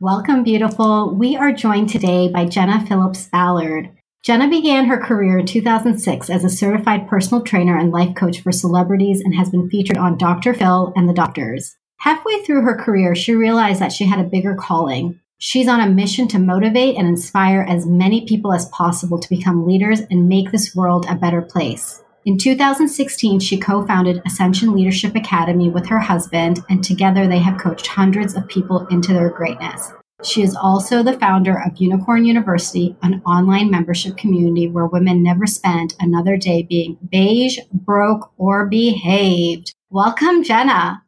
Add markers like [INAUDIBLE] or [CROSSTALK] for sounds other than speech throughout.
Welcome, beautiful. We are joined today by Jenna Phillips Ballard. Jenna began her career in 2006 as a certified personal trainer and life coach for celebrities and has been featured on Dr. Phil and the Doctors. Halfway through her career, she realized that she had a bigger calling. She's on a mission to motivate and inspire as many people as possible to become leaders and make this world a better place. In 2016, she co founded Ascension Leadership Academy with her husband, and together they have coached hundreds of people into their greatness. She is also the founder of Unicorn University, an online membership community where women never spend another day being beige, broke, or behaved. Welcome, Jenna.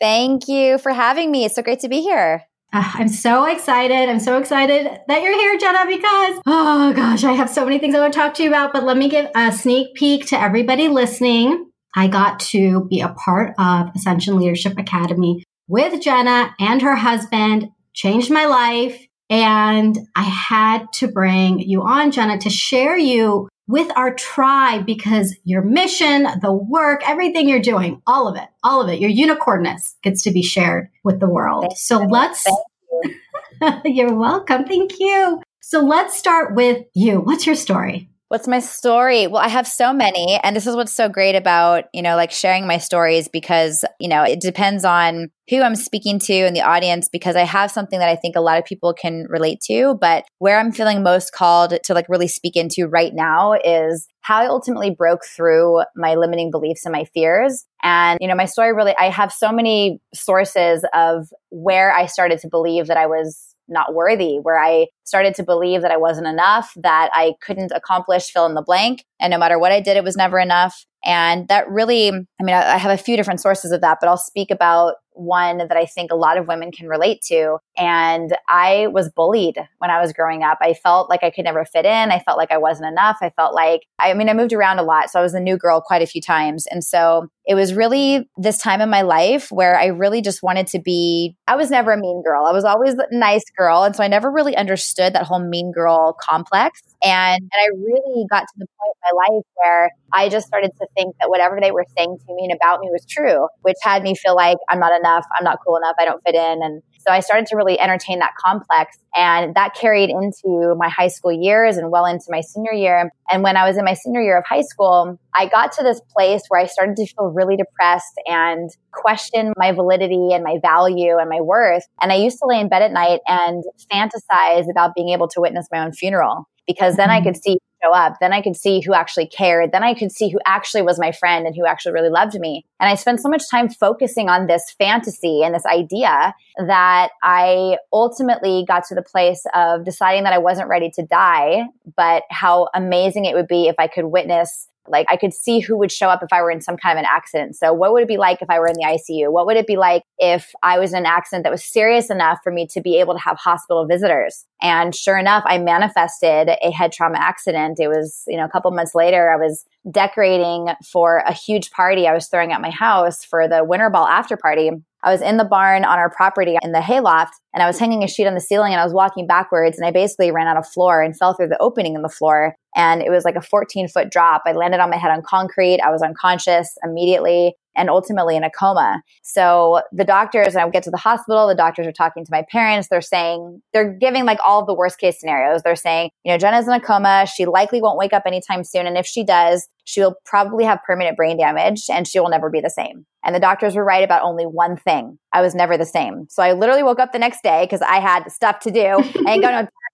Thank you for having me. It's so great to be here. Uh, I'm so excited. I'm so excited that you're here, Jenna, because oh gosh, I have so many things I want to talk to you about. But let me give a sneak peek to everybody listening. I got to be a part of Ascension Leadership Academy with Jenna and her husband, changed my life. And I had to bring you on, Jenna, to share you with our tribe because your mission, the work, everything you're doing, all of it, all of it, your unicornness gets to be shared with the world. Thank so you. let's, you. [LAUGHS] you're welcome. Thank you. So let's start with you. What's your story? What's my story? Well, I have so many. And this is what's so great about, you know, like sharing my stories because, you know, it depends on who I'm speaking to in the audience because I have something that I think a lot of people can relate to. But where I'm feeling most called to like really speak into right now is how I ultimately broke through my limiting beliefs and my fears. And, you know, my story really, I have so many sources of where I started to believe that I was not worthy, where I started to believe that I wasn't enough, that I couldn't accomplish fill in the blank. And no matter what I did, it was never enough. And that really, I mean, I, have a few different sources of that, but I'll speak about one that I think a lot of women can relate to. And I was bullied when I was growing up. I felt like I could never fit in. I felt like I wasn't enough. I felt like, I mean, I moved around a lot. So I was a new girl quite a few times. And so it was really this time in my life where I really just wanted to be, I was never a mean girl. I was always a nice girl. And so I never really understood that whole mean girl complex. And, and I really got to the point in my life where I just started to think that whatever they were saying to me and about me was true, which had me feel like I'm not enough, I'm not cool enough, I don't fit in. And so I started to really entertain that complex. And that carried into my high school years and well into my senior year. And when I was in my senior year of high school, I got to this place where I started to feel really depressed and question my validity and my value and my worth. And I used to lay in bed at night and fantasize about being able to witness my own funeral because then I mm-hmm. could see show up. Then I could see who actually cared. Then I could see who actually was my friend and who actually really loved me. And I spent so much time focusing on this fantasy and this idea that I ultimately got to the place of deciding that I wasn't ready to die, but how amazing it would be if I could witness like I could see who would show up if I were in some kind of an accident. So what would it be like if I were in the ICU? What would it be like if I was in an accident that was serious enough for me to be able to have hospital visitors? And sure enough, I manifested a head trauma accident. It was, you know, a couple months later, I was decorating for a huge party I was throwing at my house for the winter ball after party. I was in the barn on our property in the hayloft and I was hanging a sheet on the ceiling and I was walking backwards and I basically ran out of floor and fell through the opening in the floor. And it was like a 14 foot drop. I landed on my head on concrete. I was unconscious immediately and ultimately in a coma. So the doctors, and I get to the hospital, the doctors are talking to my parents. They're saying, they're giving like all the worst case scenarios. They're saying, you know, Jenna's in a coma. She likely won't wake up anytime soon. And if she does, she'll probably have permanent brain damage and she will never be the same. And the doctors were right about only one thing. I was never the same. So I literally woke up the next day because I had stuff to do. I ain't to [LAUGHS]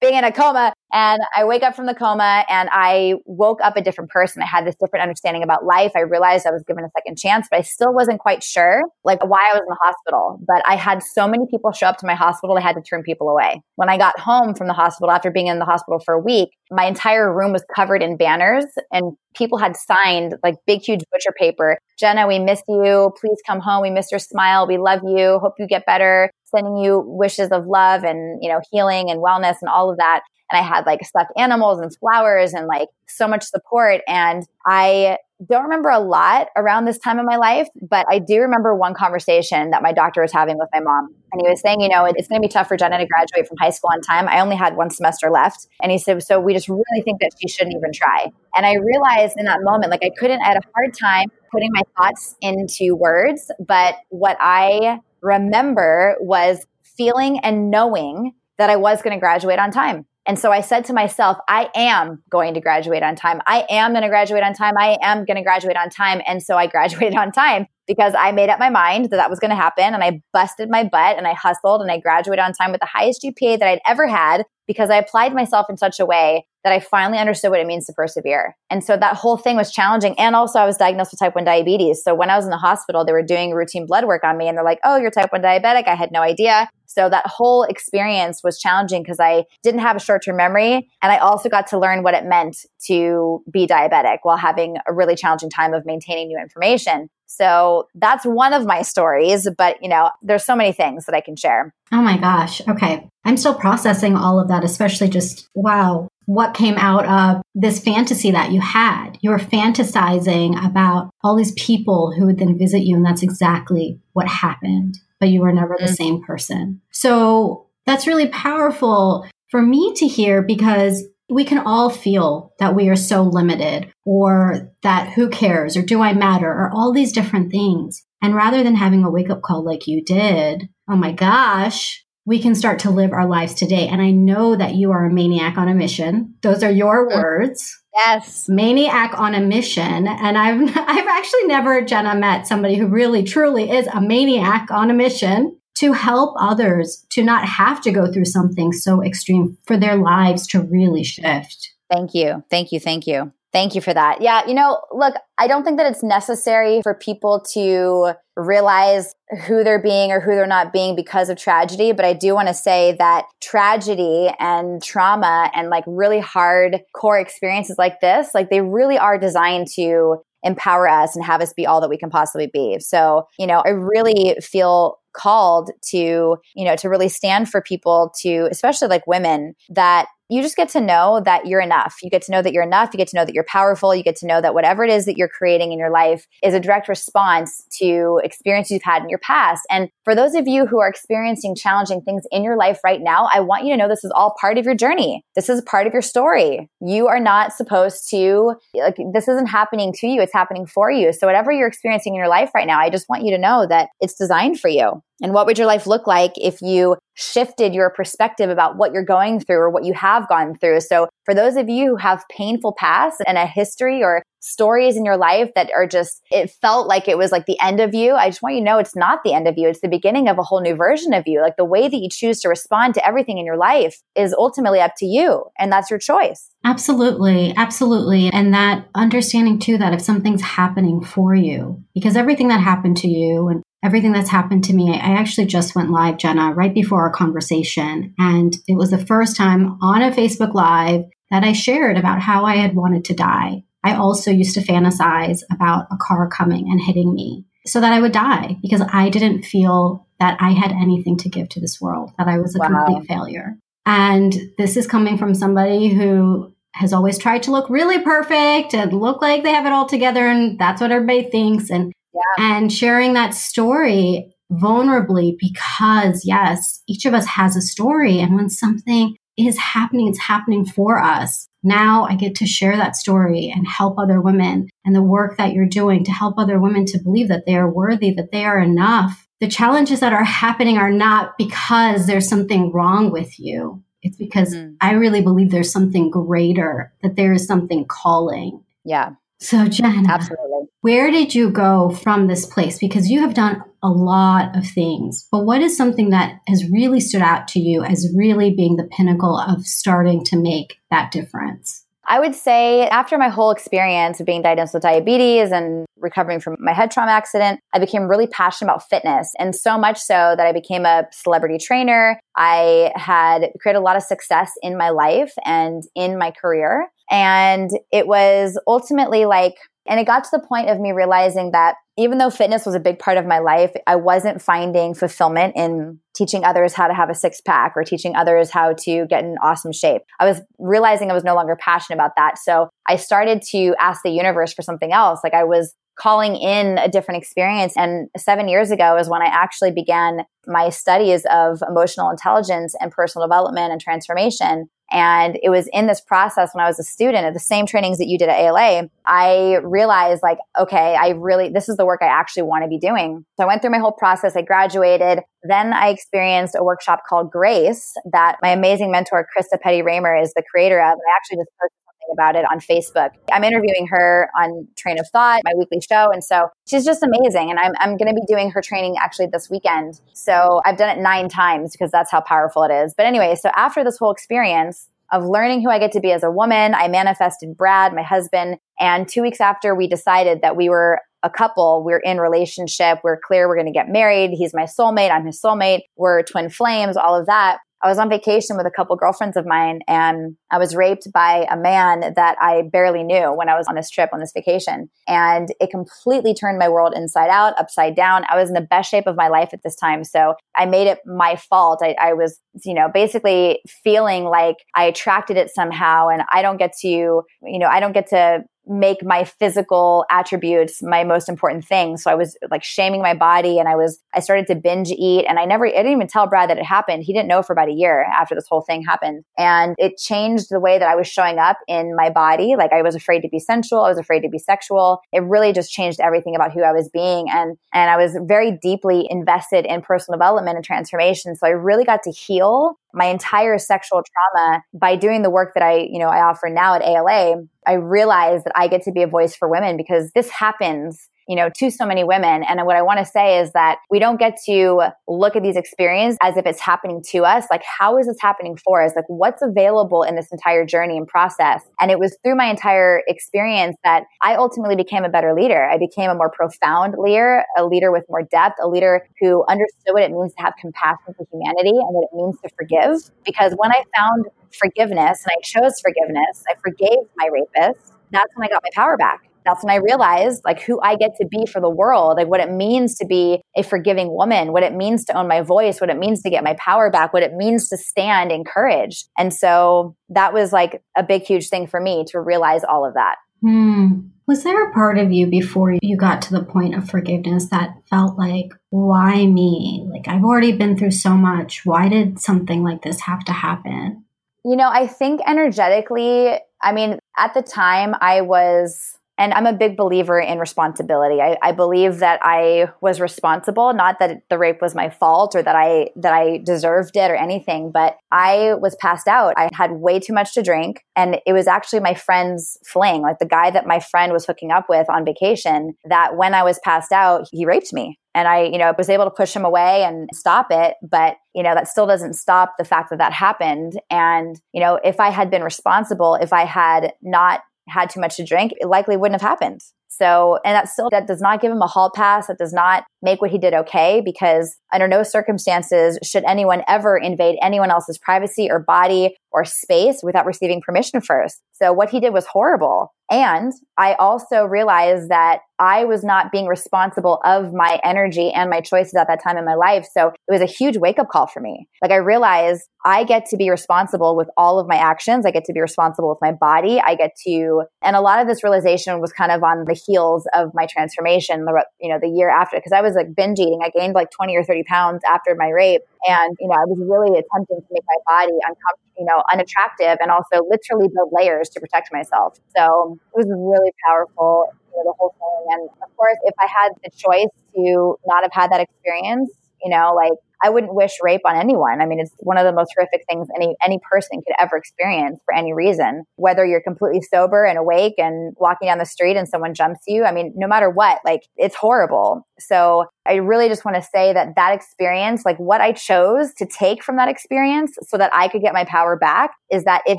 being in a coma. And I wake up from the coma and I woke up a different person. I had this different understanding about life. I realized I was given a second chance, but I still wasn't quite sure like why I was in the hospital. But I had so many people show up to my hospital, I had to turn people away. When I got home from the hospital after being in the hospital for a week, my entire room was covered in banners and people had signed like big, huge butcher paper. Jenna, we miss you. Please come home. We miss your smile. We love you. Hope you get better sending you wishes of love and, you know, healing and wellness and all of that. And I had like stuffed animals and flowers and like so much support. And I don't remember a lot around this time in my life, but I do remember one conversation that my doctor was having with my mom. And he was saying, you know, it's going to be tough for Jenna to graduate from high school on time. I only had one semester left. And he said, so we just really think that she shouldn't even try. And I realized in that moment, like I couldn't, I had a hard time putting my thoughts into words. But what I remember was feeling and knowing that I was going to graduate on time. And so I said to myself, I am going to graduate on time. I am going to graduate on time. I am going to graduate on time. And so I [LAUGHS] graduated on time because I made up my mind that that was going to happen. And I busted my butt and I hustled and I graduated on time with the highest GPA that I'd ever had because I applied myself in such a way that I finally understood what it means to persevere. And so that whole thing was challenging. And also, I was diagnosed with type 1 diabetes. So when I was in the hospital, they were doing routine blood work on me and they're like, oh, you're type 1 diabetic. I had no idea. So that whole experience was challenging because I didn't have a short term memory. And I also got to learn what it meant to be diabetic while having a really challenging time of maintaining new information. So that's one of my stories, but you know, there's so many things that I can share. Oh my gosh. Okay. I'm still processing all of that, especially just wow, what came out of this fantasy that you had. You were fantasizing about all these people who would then visit you, and that's exactly what happened, but you were never mm-hmm. the mm. same person. So that's really powerful for me to hear because we can all feel that we are so limited or that who cares or do I matter or all these different things. And rather than having a wake up call like you did, oh my gosh, we can start to live our lives today. And I know that you are a maniac on a mission. Those are your words. Yes. Maniac on a mission. And I've [LAUGHS] I've actually never, Jenna, met somebody who really truly is a maniac on a mission to help others to not have to go through something so extreme for their lives to really shift. Thank you. Thank you. Thank you. Thank you for that. Yeah, you know, look, I don't think that it's necessary for people to realize who they're being or who they're not being because of tragedy. But I do want to say that tragedy and trauma and like really hard core experiences like this, like they really are designed to empower us and have us be all that we can possibly be. So, you know, I really feel called to, you know, to really stand for people to, especially like women, that you just get to know that you're enough. You get to know that you're enough. You get to know that you're powerful. You get to know that whatever it is that you're creating in your life is a direct response to experiences you've had in your past. And for those of you who are experiencing challenging things in your life right now, I want you to know this is all part of your journey. This is part of your story. You are not supposed to, like, this isn't happening to you. It's happening for you. So whatever you're experiencing in your life right now, I just want you to know that it's designed for you. And what would your life look like if you shifted your perspective about what you're going through or what you have gone through? So for those of you who have painful past and a history or stories in your life that are just, it felt like it was like the end of you. I just want you to know it's not the end of you. It's the beginning of a whole new version of you. Like the way that you choose to respond to everything in your life is ultimately up to you. And that's your choice. Absolutely. Absolutely. And that understanding too that if something's happening for you, because everything that happened to you and everything that's happened to me. I actually just went live, Jenna, right before our conversation. And it was the first time on a Facebook Live that I shared about how I had wanted to die. I also used to fantasize about a car coming and hitting me so that I would die because I didn't feel that I had anything to give to this world, that I was a wow. complete failure. And this is coming from somebody who has always tried to look really perfect and look like they have it all together and that's what everybody thinks and yeah. and sharing that story vulnerably because yes, each of us has a story. And when something is happening, it's happening for us. Now I get to share that story and help other women and the work that you're doing to help other women to believe that they are worthy, that they are enough. The challenges that are happening are not because there's something wrong with you. It's because mm. I really believe there's something greater, that there is something calling. Yeah. So, Jen, absolutely. Where did you go from this place? Because you have done a lot of things, but what is something that has really stood out to you as really being the pinnacle of starting to make that difference? I would say after my whole experience of being diagnosed with diabetes and recovering from my head trauma accident, I became really passionate about fitness. And so much so that I became a celebrity trainer. I had created a lot of success in my life and in my career. And it was ultimately like, and it got to the point of me realizing that even though fitness was a big part of my life, I wasn't finding fulfillment in teaching others how to have a six pack or teaching others how to get in awesome shape. I was realizing I was no longer passionate about that. So I started to ask the universe for something else. Like I was calling in a different experience. And seven years ago is when I actually began my studies of emotional intelligence and personal development and transformation. And it was in this process when I was a student at the same trainings that you did at ALA, I realized like, okay, I really, this is the work I actually want to be doing. So I went through my whole process. I graduated. Then I experienced a workshop called Grace that my amazing mentor, Krista Petty Raymer, is the creator of. I actually just posted about it on Facebook. I'm interviewing her on Train of Thought, my weekly show. And so she's just amazing. And I'm, I'm going to be doing her training actually this weekend. So I've done it nine times because that's how powerful it is. But anyway, so after this whole experience, of learning who I get to be as a woman, I manifested Brad, my husband. And two weeks after we decided that we were a couple, we're in relationship, we're clear we're going to get married. He's my soulmate, I'm his soulmate, we're twin flames, all of that. I was on vacation with a couple girlfriends of mine and I was raped by a man that I barely knew when I was on this trip, on this vacation. And it completely turned my world inside out, upside down. I was in the best shape of my life at this time. So I made it my fault. I, I was, you know, basically feeling like I attracted it somehow and I don't get to, you know, I don't get to make my physical attributes my most important thing. So I was like shaming my body and I was, I started to binge eat and I never, I didn't even tell Brad that it happened. He didn't know for about a year after this whole thing happened. And it changed the way that I was showing up in my body. Like I was afraid to be sensual. I was afraid to be sexual. It really just changed everything about who I was being. And, and I was very deeply invested in personal development and transformation. So I really got to heal my entire sexual trauma by doing the work that I, you know, I offer now at ALA. I realized that I get to be a voice for women because this happens you know, to so many women. And what I want to say is that we don't get to look at these experiences as if it's happening to us. Like, how is this happening for us? Like, what's available in this entire journey and process? And it was through my entire experience that I ultimately became a better leader. I became a more profound leader, a leader with more depth, a leader who understood what it means to have compassion for humanity and what it means to forgive. Because when I found forgiveness and I chose forgiveness, I forgave my rapist, that's when I got my power back. That's when I realized like who I get to be for the world, like what it means to be a forgiving woman, what it means to own my voice, what it means to get my power back, what it means to stand in courage. And so that was like a big, huge thing for me to realize all of that. Hmm. Was there a part of you before you got to the point of forgiveness that felt like, why me? Like, I've already been through so much. Why did something like this have to happen? You know, I think energetically, I mean, at the time I was, and I'm a big believer in responsibility. I, I, believe that I was responsible, not that the rape was my fault or that I that I deserved it or anything, but I was passed out. I had way too much to drink, and it was actually my friend's fling, like the guy that my friend was hooking up with on vacation. That when I was passed out, he raped me and I, you know, was able to push him away and stop it. But, you know, that still doesn't stop the fact that that happened. And, you know, if I had been responsible, if I had not had too much to drink, it likely wouldn't have happened. So, and that still, that does not give him a hall pass. That does not make what he did okay because under no circumstances should anyone ever invade anyone else's privacy or body or space without receiving permission first. So what he did was horrible. And I also realized that I was not being responsible of my energy and my choices at that time in my life. So it was a huge wake up call for me. Like I realized I get to be responsible with all of my actions. I get to be responsible with my body. I get to, and a lot of this realization was kind of on the heels of my transformation, the, you know, the year after, because I was like binge eating. I gained like 20 or 30 pounds after my rape. And, you know, I was really attempting to make my body uncomfortable, you know, unattractive and also literally build layers to protect myself. So it was really powerful, you know, the whole thing. And of course, if I had the choice to not have had that experience, you know, like I wouldn't wish rape on anyone. I mean, it's one of the most horrific things any any person could ever experience for any reason. Whether you're completely sober and awake and walking down the street and someone jumps you, I mean, no matter what, like it's horrible. So I really just want to say that that experience, like what I chose to take from that experience so that I could get my power back is that it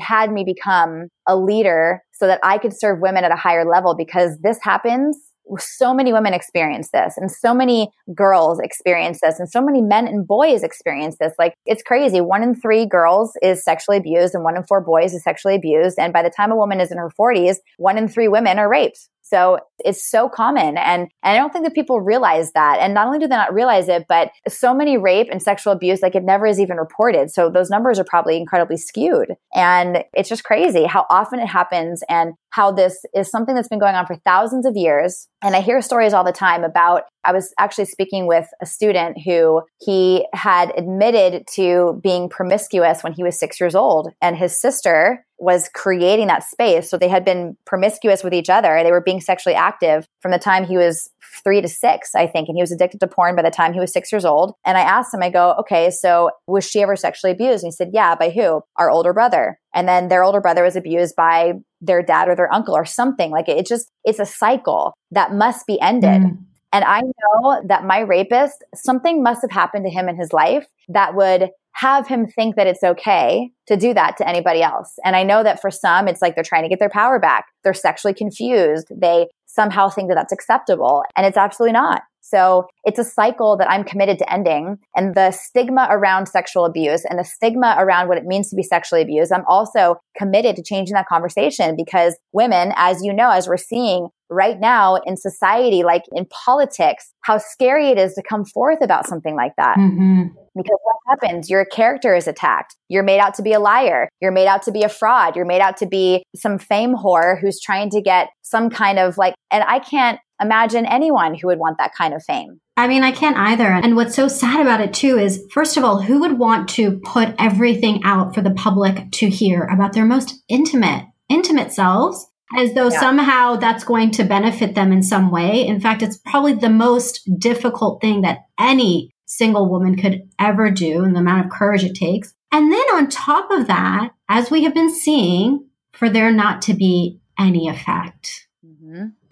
had me become a leader so that I could serve women at a higher level because this happens so many women experience this and so many girls experience this and so many men and boys experience this. Like it's crazy. One in three girls is sexually abused and one in four boys is sexually abused and by the time a woman is in her 40s one in three women are raped so it's so common. And, and I don't think that people realize that. And not only do they not realize it, but so many rape and sexual abuse, like it never is even reported. So those numbers are probably incredibly skewed. And it's just crazy how often it happens and how this is something that's been going on for thousands of years. And I hear stories all the time about I was actually speaking with a student who he had admitted to being promiscuous when he was six years old, and his sister was creating that space. So they had been promiscuous with each other. They were being sexually active from the time he was three to six, I think. And he was addicted to porn by the time he was six years old. And I asked him, I go, okay, so was she ever sexually abused? And he said, yeah, by who? Our older brother. And then their older brother was abused by their dad or their uncle or something. Like it, just, it's a cycle that must be ended. Mm. And I know that my rapist, something must have happened to him in his life that would have him think that it's okay to do that to anybody else. And I know that for some, it's like they're trying to get their power back. They're sexually confused. They somehow think that that's acceptable. And it's absolutely not. So it's a cycle that I'm committed to ending. And the stigma around sexual abuse and the stigma around what it means to be sexually abused, I'm also committed to changing that conversation because women, as you know, as we're seeing right now in society, like in politics, how scary it is to come forth about something like that. Mm-hmm. Because what happens? Your character is attacked. You're made out to be a liar. You're made out to be a fraud. You're made out to be some fame whore who's trying to get some kind of like, and I can't imagine anyone who would want that kind of fame. I mean, I can't either. And what's so sad about it too is, first of all, who would want to put everything out for the public to hear about their most intimate, intimate selves? As though yeah. somehow that's going to benefit them in some way. In fact, it's probably the most difficult thing that any single woman could ever do and the amount of courage it takes. And then on top of that, as we have been seeing, for there not to be any effect.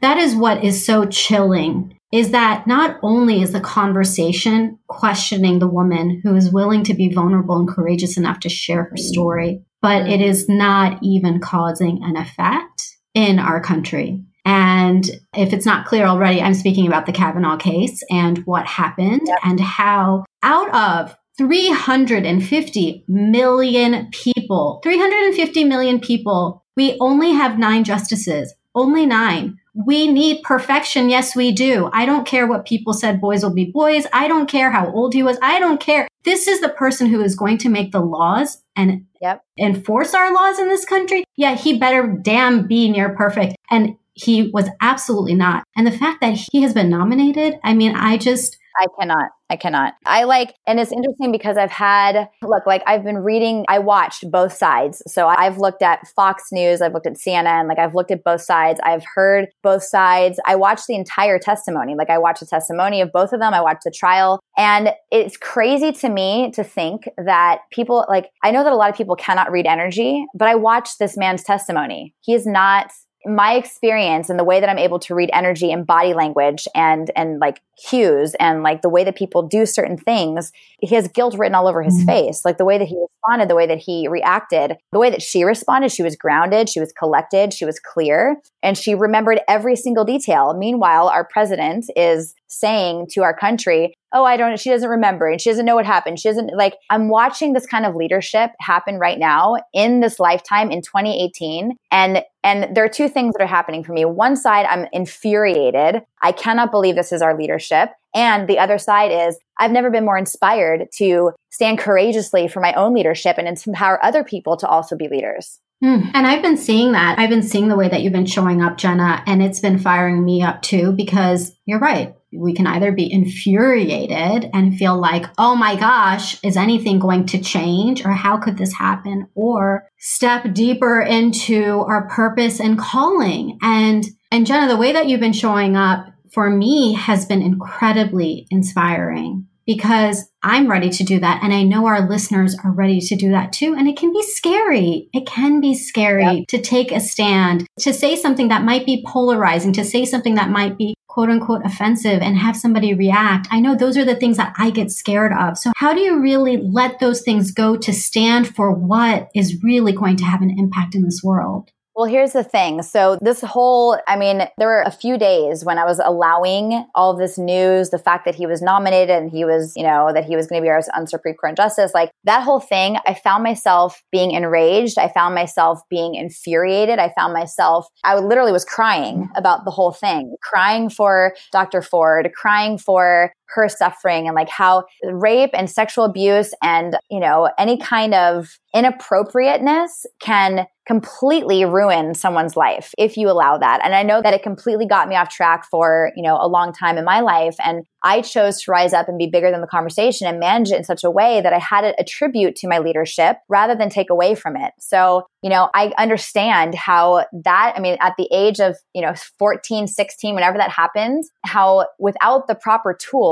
That is what is so chilling is that not only is the conversation questioning the woman who is willing to be vulnerable and courageous enough to share her story, but it is not even causing an effect in our country. And if it's not clear already, I'm speaking about the Kavanaugh case and what happened yep. and how out of 350 million people, 350 million people, we only have nine justices, only nine we need perfection. Yes, we do. I don't care what people said, boys will be boys. I don't care how old he was. I don't care. This is the person who is going to make the laws and yep. enforce our laws in this country. Yeah, he better damn be near perfect. And he was absolutely not. And the fact that he has been nominated, I mean, I just, I cannot. I cannot. I like, and it's interesting because I've had, look, like I've been reading, I watched both sides. So I've looked at Fox News, I've looked at CNN, like I've looked at both sides. I've heard both sides. I watched the entire testimony. Like I watched the testimony of both of them. I watched the trial. And it's crazy to me to think that people, like, I know that a lot of people cannot read energy, but I watched this man's testimony. He is not my experience and the way that I'm able to read energy and body language and and like cues and like the way that people do certain things, he has guilt written all over his mm-hmm. face. Like the way that he responded, the way that he reacted, the way that she responded, she was grounded, she was collected, she was clear, and she remembered every single detail. Meanwhile, our president is saying to our country, oh, I don't, she doesn't remember and she doesn't know what happened. She doesn't like, I'm watching this kind of leadership happen right now in this lifetime in 2018. And, and there are two things that are happening for me. One side, I'm infuriated. I cannot believe this is our leadership. And the other side is I've never been more inspired to stand courageously for my own leadership and empower other people to also be leaders. Mm. And I've been seeing that. I've been seeing the way that you've been showing up, Jenna, and it's been firing me up too because you're right. We can either be infuriated and feel like, oh my gosh, is anything going to change or how could this happen? Or step deeper into our purpose and calling. And, and Jenna, the way that you've been showing up for me has been incredibly inspiring because I'm ready to do that. And I know our listeners are ready to do that too. And it can be scary. It can be scary yep. to take a stand, to say something that might be polarizing, to say something that might be quote unquote offensive and have somebody react. I know those are the things that I get scared of. So how do you really let those things go to stand for what is really going to have an impact in this world? Well, here's the thing. So, this whole, I mean, there were a few days when I was allowing all this news, the fact that he was nominated and he was, you know, that he was going to be our Supreme Court Justice, like that whole thing, I found myself being enraged. I found myself being infuriated. I found myself, I literally was crying about the whole thing, crying for Dr. Ford, crying for her suffering and like how rape and sexual abuse and, you know, any kind of inappropriateness can completely ruin someone's life if you allow that. And I know that it completely got me off track for, you know, a long time in my life. And I chose to rise up and be bigger than the conversation and manage it in such a way that I had it attribute to my leadership rather than take away from it. So, you know, I understand how that, I mean, at the age of, you know, 14, 16, whenever that happens, how without the proper tools,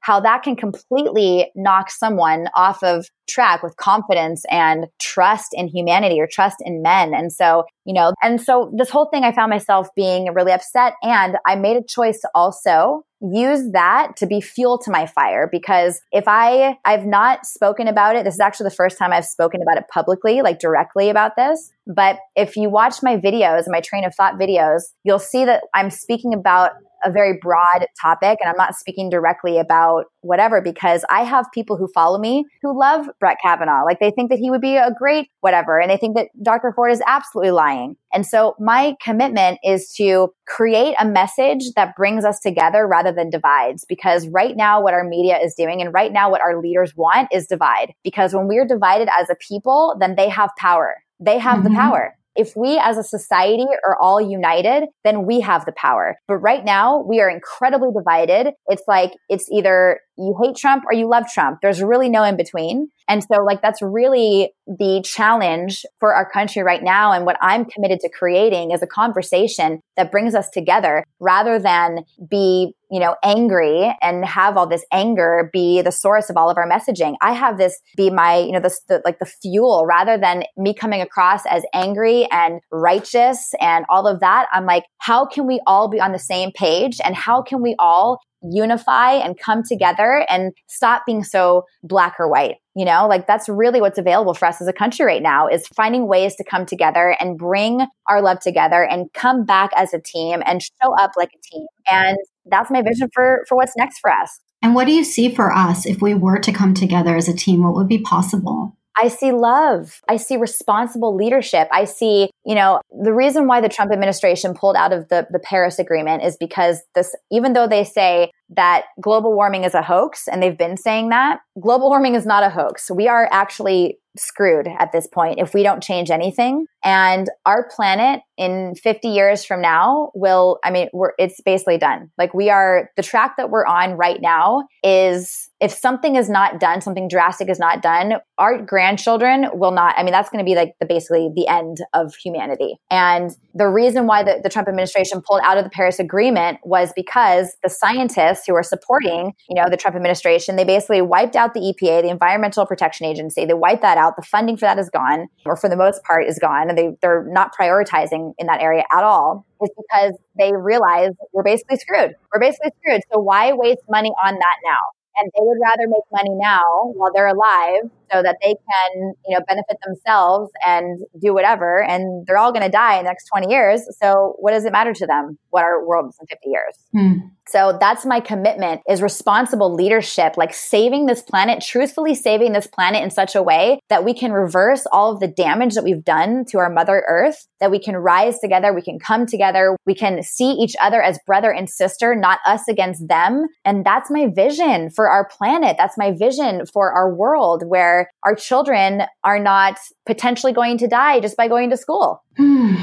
how that can completely knock someone off of track with confidence and trust in humanity or trust in men. And so, you know, and so this whole thing, I found myself being really upset. And I made a choice to also use that to be fuel to my fire because if I I've not spoken about it this is actually the first time I've spoken about it publicly like directly about this but if you watch my videos my train of thought videos you'll see that I'm speaking about a very broad topic and I'm not speaking directly about whatever because I have people who follow me who love Brett Kavanaugh. Like they think that he would be a great whatever and they think that Dr. Ford is absolutely lying. And so my commitment is to create a message that brings us together rather than divides because right now what our media is doing and right now what our leaders want is divide because when we're divided as a people then they have power. They have mm-hmm. the power. If we as a society are all united, then we have the power. But right now, we are incredibly divided. It's like, it's either you hate Trump or you love Trump. There's really no in between. And so, like, that's really the challenge for our country right now. And what I'm committed to creating is a conversation that brings us together rather than be, you know, angry and have all this anger be the source of all of our messaging. I have this be my, you know, this, the, like the fuel rather than me coming across as angry and righteous and all of that. I'm like, how can we all be on the same page? And how can we all unify and come together and stop being so black or white. You know, like that's really what's available for us as a country right now is finding ways to come together and bring our love together and come back as a team and show up like a team. And that's my vision for for what's next for us. And what do you see for us if we were to come together as a team? What would be possible? I see love. I see responsible leadership. I see, you know, the reason why the Trump administration pulled out of the, the Paris Agreement is because this, even though they say that global warming is a hoax, and they've been saying that, global warming is not a hoax. We are actually screwed at this point if we don't change anything. And our planet in 50 years from now will, I mean, we're, it's basically done. Like we are, the track that we're on right now is if something is not done, something drastic is not done, our grandchildren will not, I mean, that's going to be like the basically the end of humanity. And the reason why the, the Trump administration pulled out of the Paris Agreement was because the scientists who are supporting, you know, the Trump administration, they basically wiped out the EPA, the Environmental Protection Agency. They wiped that out. The funding for that is gone, or for the most part is gone. And they, they're not prioritizing in that area at all is because they realize we're basically screwed. We're basically screwed. So why waste money on that now? and they would rather make money now while they're alive so that they can you know benefit themselves and do whatever and they're all going to die in the next 20 years. So what does it matter to them what our world is in 50 years? Mm. so that's my commitment is responsible leadership like saving this planet truthfully saving this planet in such a way that we can reverse all of the damage that we've done to our mother earth that we can rise together we can come together we can see each other as brother and sister not us against them. And that's my vision for our planet. That's my vision for our world where our children are not potentially going to die just by going to school. Hmm.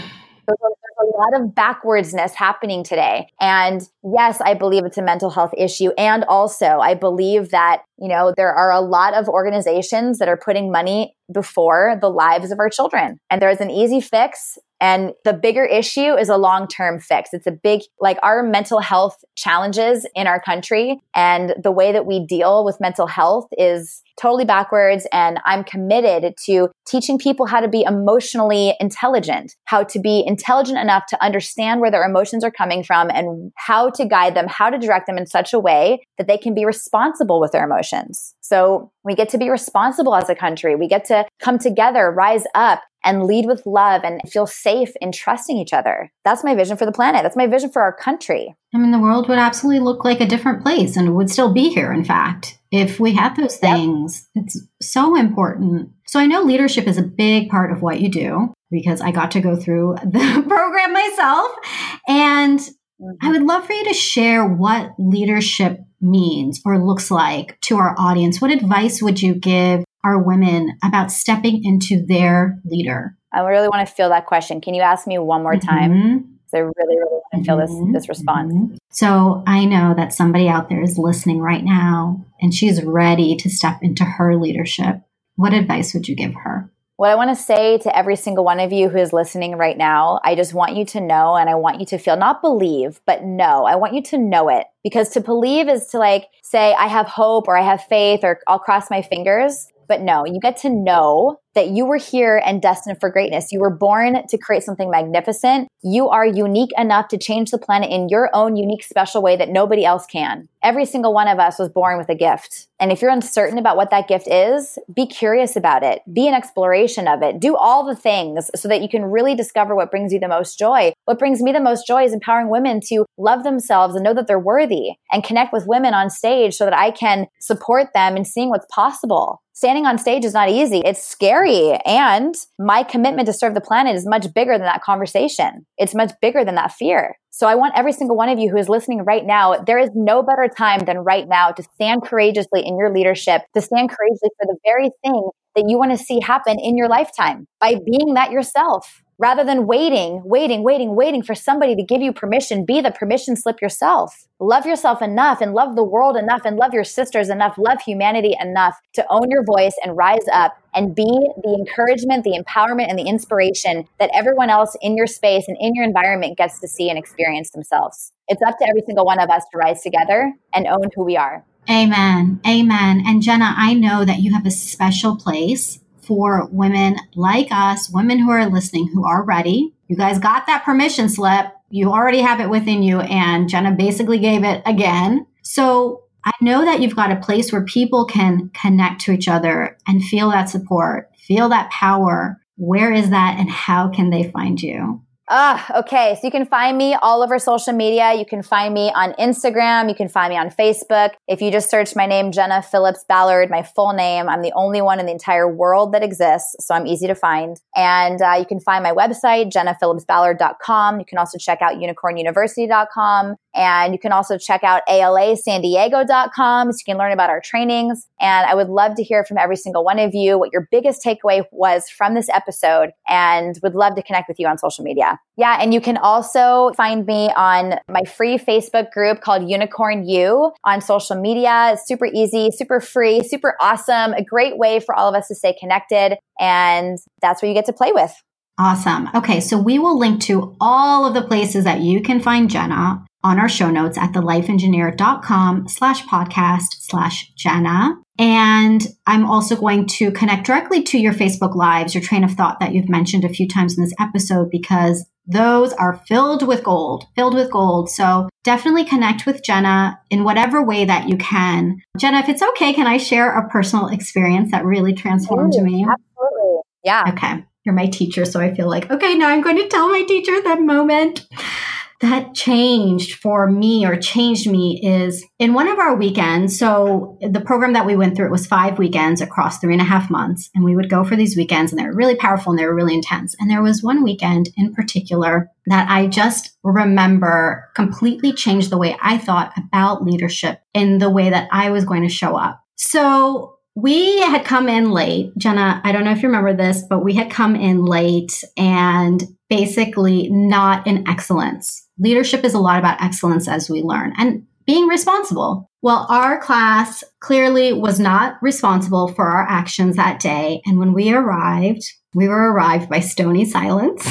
There's a lot of backwardsness happening today. And yes, I believe it's a mental health issue. And also, I believe that, you know, there are a lot of organizations that are putting money before the lives of our children. And there's an easy fix and the bigger issue is a long term fix. It's a big, like our mental health challenges in our country and the way that we deal with mental health is totally backwards. And I'm committed to teaching people how to be emotionally intelligent, how to be intelligent enough to understand where their emotions are coming from and how to guide them, how to direct them in such a way that they can be responsible with their emotions. So we get to be responsible as a country. We get to come together, rise up, and lead with love and feel safe in trusting each other. That's my vision for the planet. That's my vision for our country. I mean, the world would absolutely look like a different place and would still be here, in fact, if we had those things. Yep. It's so important. So I know leadership is a big part of what you do because I got to go through [LAUGHS] the program myself. And Mm-hmm. I would love for you to share what leadership means or looks like to our audience. What advice would you give our women about stepping into their leader? I really want to feel that question. Can you ask me one more time? Mm-hmm. I really, really want to feel this mm-hmm. this response. Mm-hmm. So I know that somebody out there is listening right now and she's ready to step into her leadership. What advice would you give her? What I want to say to every single one of you who is listening right now, I just want you to know and I want you to feel, not believe, but know. I want you to know it because to believe is to like say, I have hope or I have faith or I'll cross my fingers. But no, you get to know that you were here and destined for greatness. You were born to create something magnificent. You are unique enough to change the planet in your own unique, special way that nobody else can. Every single one of us was born with a gift. And if you're uncertain about what that gift is, be curious about it. Be an exploration of it. Do all the things so that you can really discover what brings you the most joy. What brings me the most joy is empowering women to love themselves and know that they're worthy and connect with women on stage so that I can support them in seeing what's possible standing on stage is not easy. It's scary. And my commitment to serve the planet is much bigger than that conversation. It's much bigger than that fear. So I want every single one of you who is listening right now, there is no better time than right now to stand courageously in your leadership, to stand courageously for the very thing that you want to see happen in your lifetime by being that yourself rather than waiting, waiting, waiting, waiting for somebody to give you permission. Be the permission slip yourself. Love yourself enough and love the world enough and love your sisters enough, love humanity enough to own your voice and rise up and be the encouragement, the empowerment, and the inspiration that everyone else in your space and in your environment gets to see and experience themselves. It's up to every single one of us to rise together and own who we are. Amen. Amen. And Jenna, I know that you have a special place for women like us, women who are listening, who are ready. You guys got that permission slip. You already have it within you. And Jenna basically gave it again. So I know that you've got a place where people can connect to each other and feel that support, feel that power. Where is that and how can they find you? Ah, okay. So you can find me all over social media. You can find me on Instagram. You can find me on Facebook. If you just search my name, Jenna Phillips Ballard, my full name, I'm the only one in the entire world that exists. So I'm easy to find. And uh, you can find my website, jennaphillipsballard.com. You can also check out unicornuniversity.com. And you can also check out alasandiego.com so you can learn about our trainings. And I would love to hear from every single one of you what your biggest takeaway was from this episode and would love to connect with you on social media. Yeah. And you can also find me on my free Facebook group called Unicorn U on social media. It's super easy, super free, super awesome. A great way for all of us to stay connected. And that's where you get to play with. Awesome. Okay, so we will link to all of the places that you can find Jenna on our show notes at thelifeengineer.com slash podcast slash Jenna. And I'm also going to connect directly to your Facebook Lives, your train of thought that you've mentioned a few times in this episode, because those are filled with gold, filled with gold. So definitely connect with Jenna in whatever way that you can. Jenna, if it's okay, can I share a personal experience that really transformed Ooh, me? Absolutely. Yeah. Okay you're my teacher. So I feel like, okay, now I'm going to tell my teacher that moment that changed for me or changed me is in one of our weekends. So the program that we went through, it was five weekends across three and a half months. And we would go for these weekends and they were really powerful and they were really intense. And there was one weekend in particular that I just remember completely changed the way I thought about leadership in the way that I was going to show up. So we had come in late. Jenna, I don't know if you remember this, but we had come in late and basically not in excellence. Leadership is a lot about excellence as we learn and being responsible. Well, our class clearly was not responsible for our actions that day. And when we arrived, we were arrived by stony silence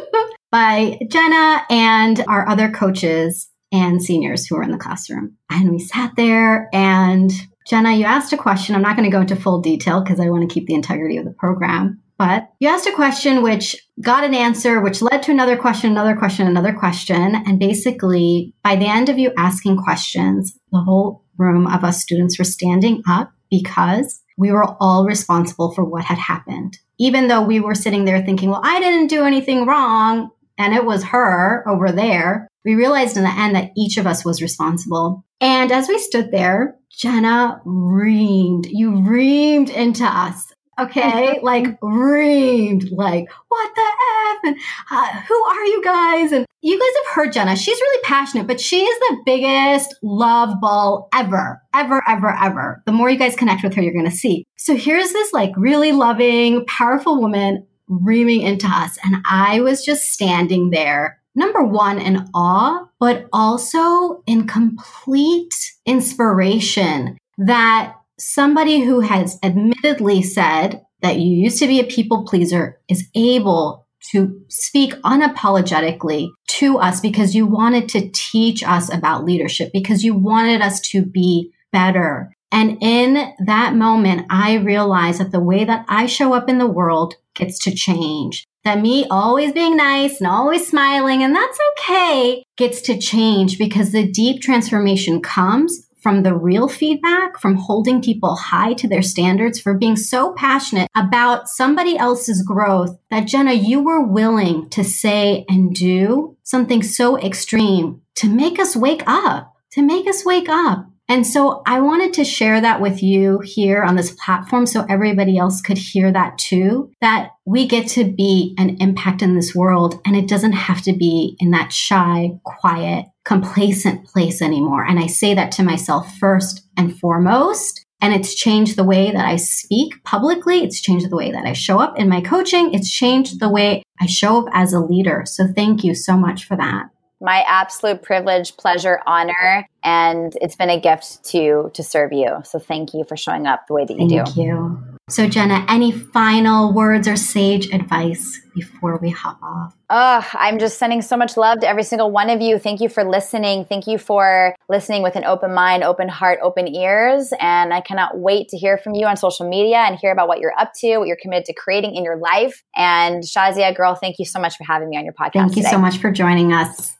[LAUGHS] by Jenna and our other coaches and seniors who were in the classroom. And we sat there and Jenna, you asked a question. I'm not going to go into full detail because I want to keep the integrity of the program. But you asked a question which got an answer, which led to another question, another question, another question. And basically, by the end of you asking questions, the whole room of us students were standing up because we were all responsible for what had happened. Even though we were sitting there thinking, well, I didn't do anything wrong, and it was her over there, we realized in the end that each of us was responsible. And as we stood there, Jenna reamed, you reamed into us. Okay? [LAUGHS] like reamed, like, what the F? And uh, who are you guys? And you guys have heard Jenna. She's really passionate, but she is the biggest love ball ever, ever, ever, ever. The more you guys connect with her, you're going to see. So here's this like really loving, powerful woman reaming into us. And I was just standing there number one, in awe, but also in complete inspiration that somebody who has admittedly said that you used to be a people pleaser is able to speak unapologetically to us because you wanted to teach us about leadership, because you wanted us to be better. And in that moment, I realized that the way that I show up in the world gets to change. That me always being nice and always smiling, and that's okay, gets to change because the deep transformation comes from the real feedback, from holding people high to their standards, for being so passionate about somebody else's growth that Jenna, you were willing to say and do something so extreme to make us wake up, to make us wake up. And so I wanted to share that with you here on this platform so everybody else could hear that too, that we get to be an impact in this world and it doesn't have to be in that shy, quiet, complacent place anymore. And I say that to myself first and foremost. And it's changed the way that I speak publicly. It's changed the way that I show up in my coaching. It's changed the way I show up as a leader. So thank you so much for that my absolute privilege, pleasure, honor, and it's been a gift to to serve you. So thank you for showing up the way that you thank do. Thank you. So Jenna, any final words or sage advice before we hop off? Oh, I'm just sending so much love to every single one of you. Thank you for listening. Thank you for listening with an open mind, open heart, open ears. And I cannot wait to hear from you on social media and hear about what you're up to, what you're committed to creating in your life. And Shazia, girl, thank you so much for having me on your podcast. Thank you today. so much for joining us.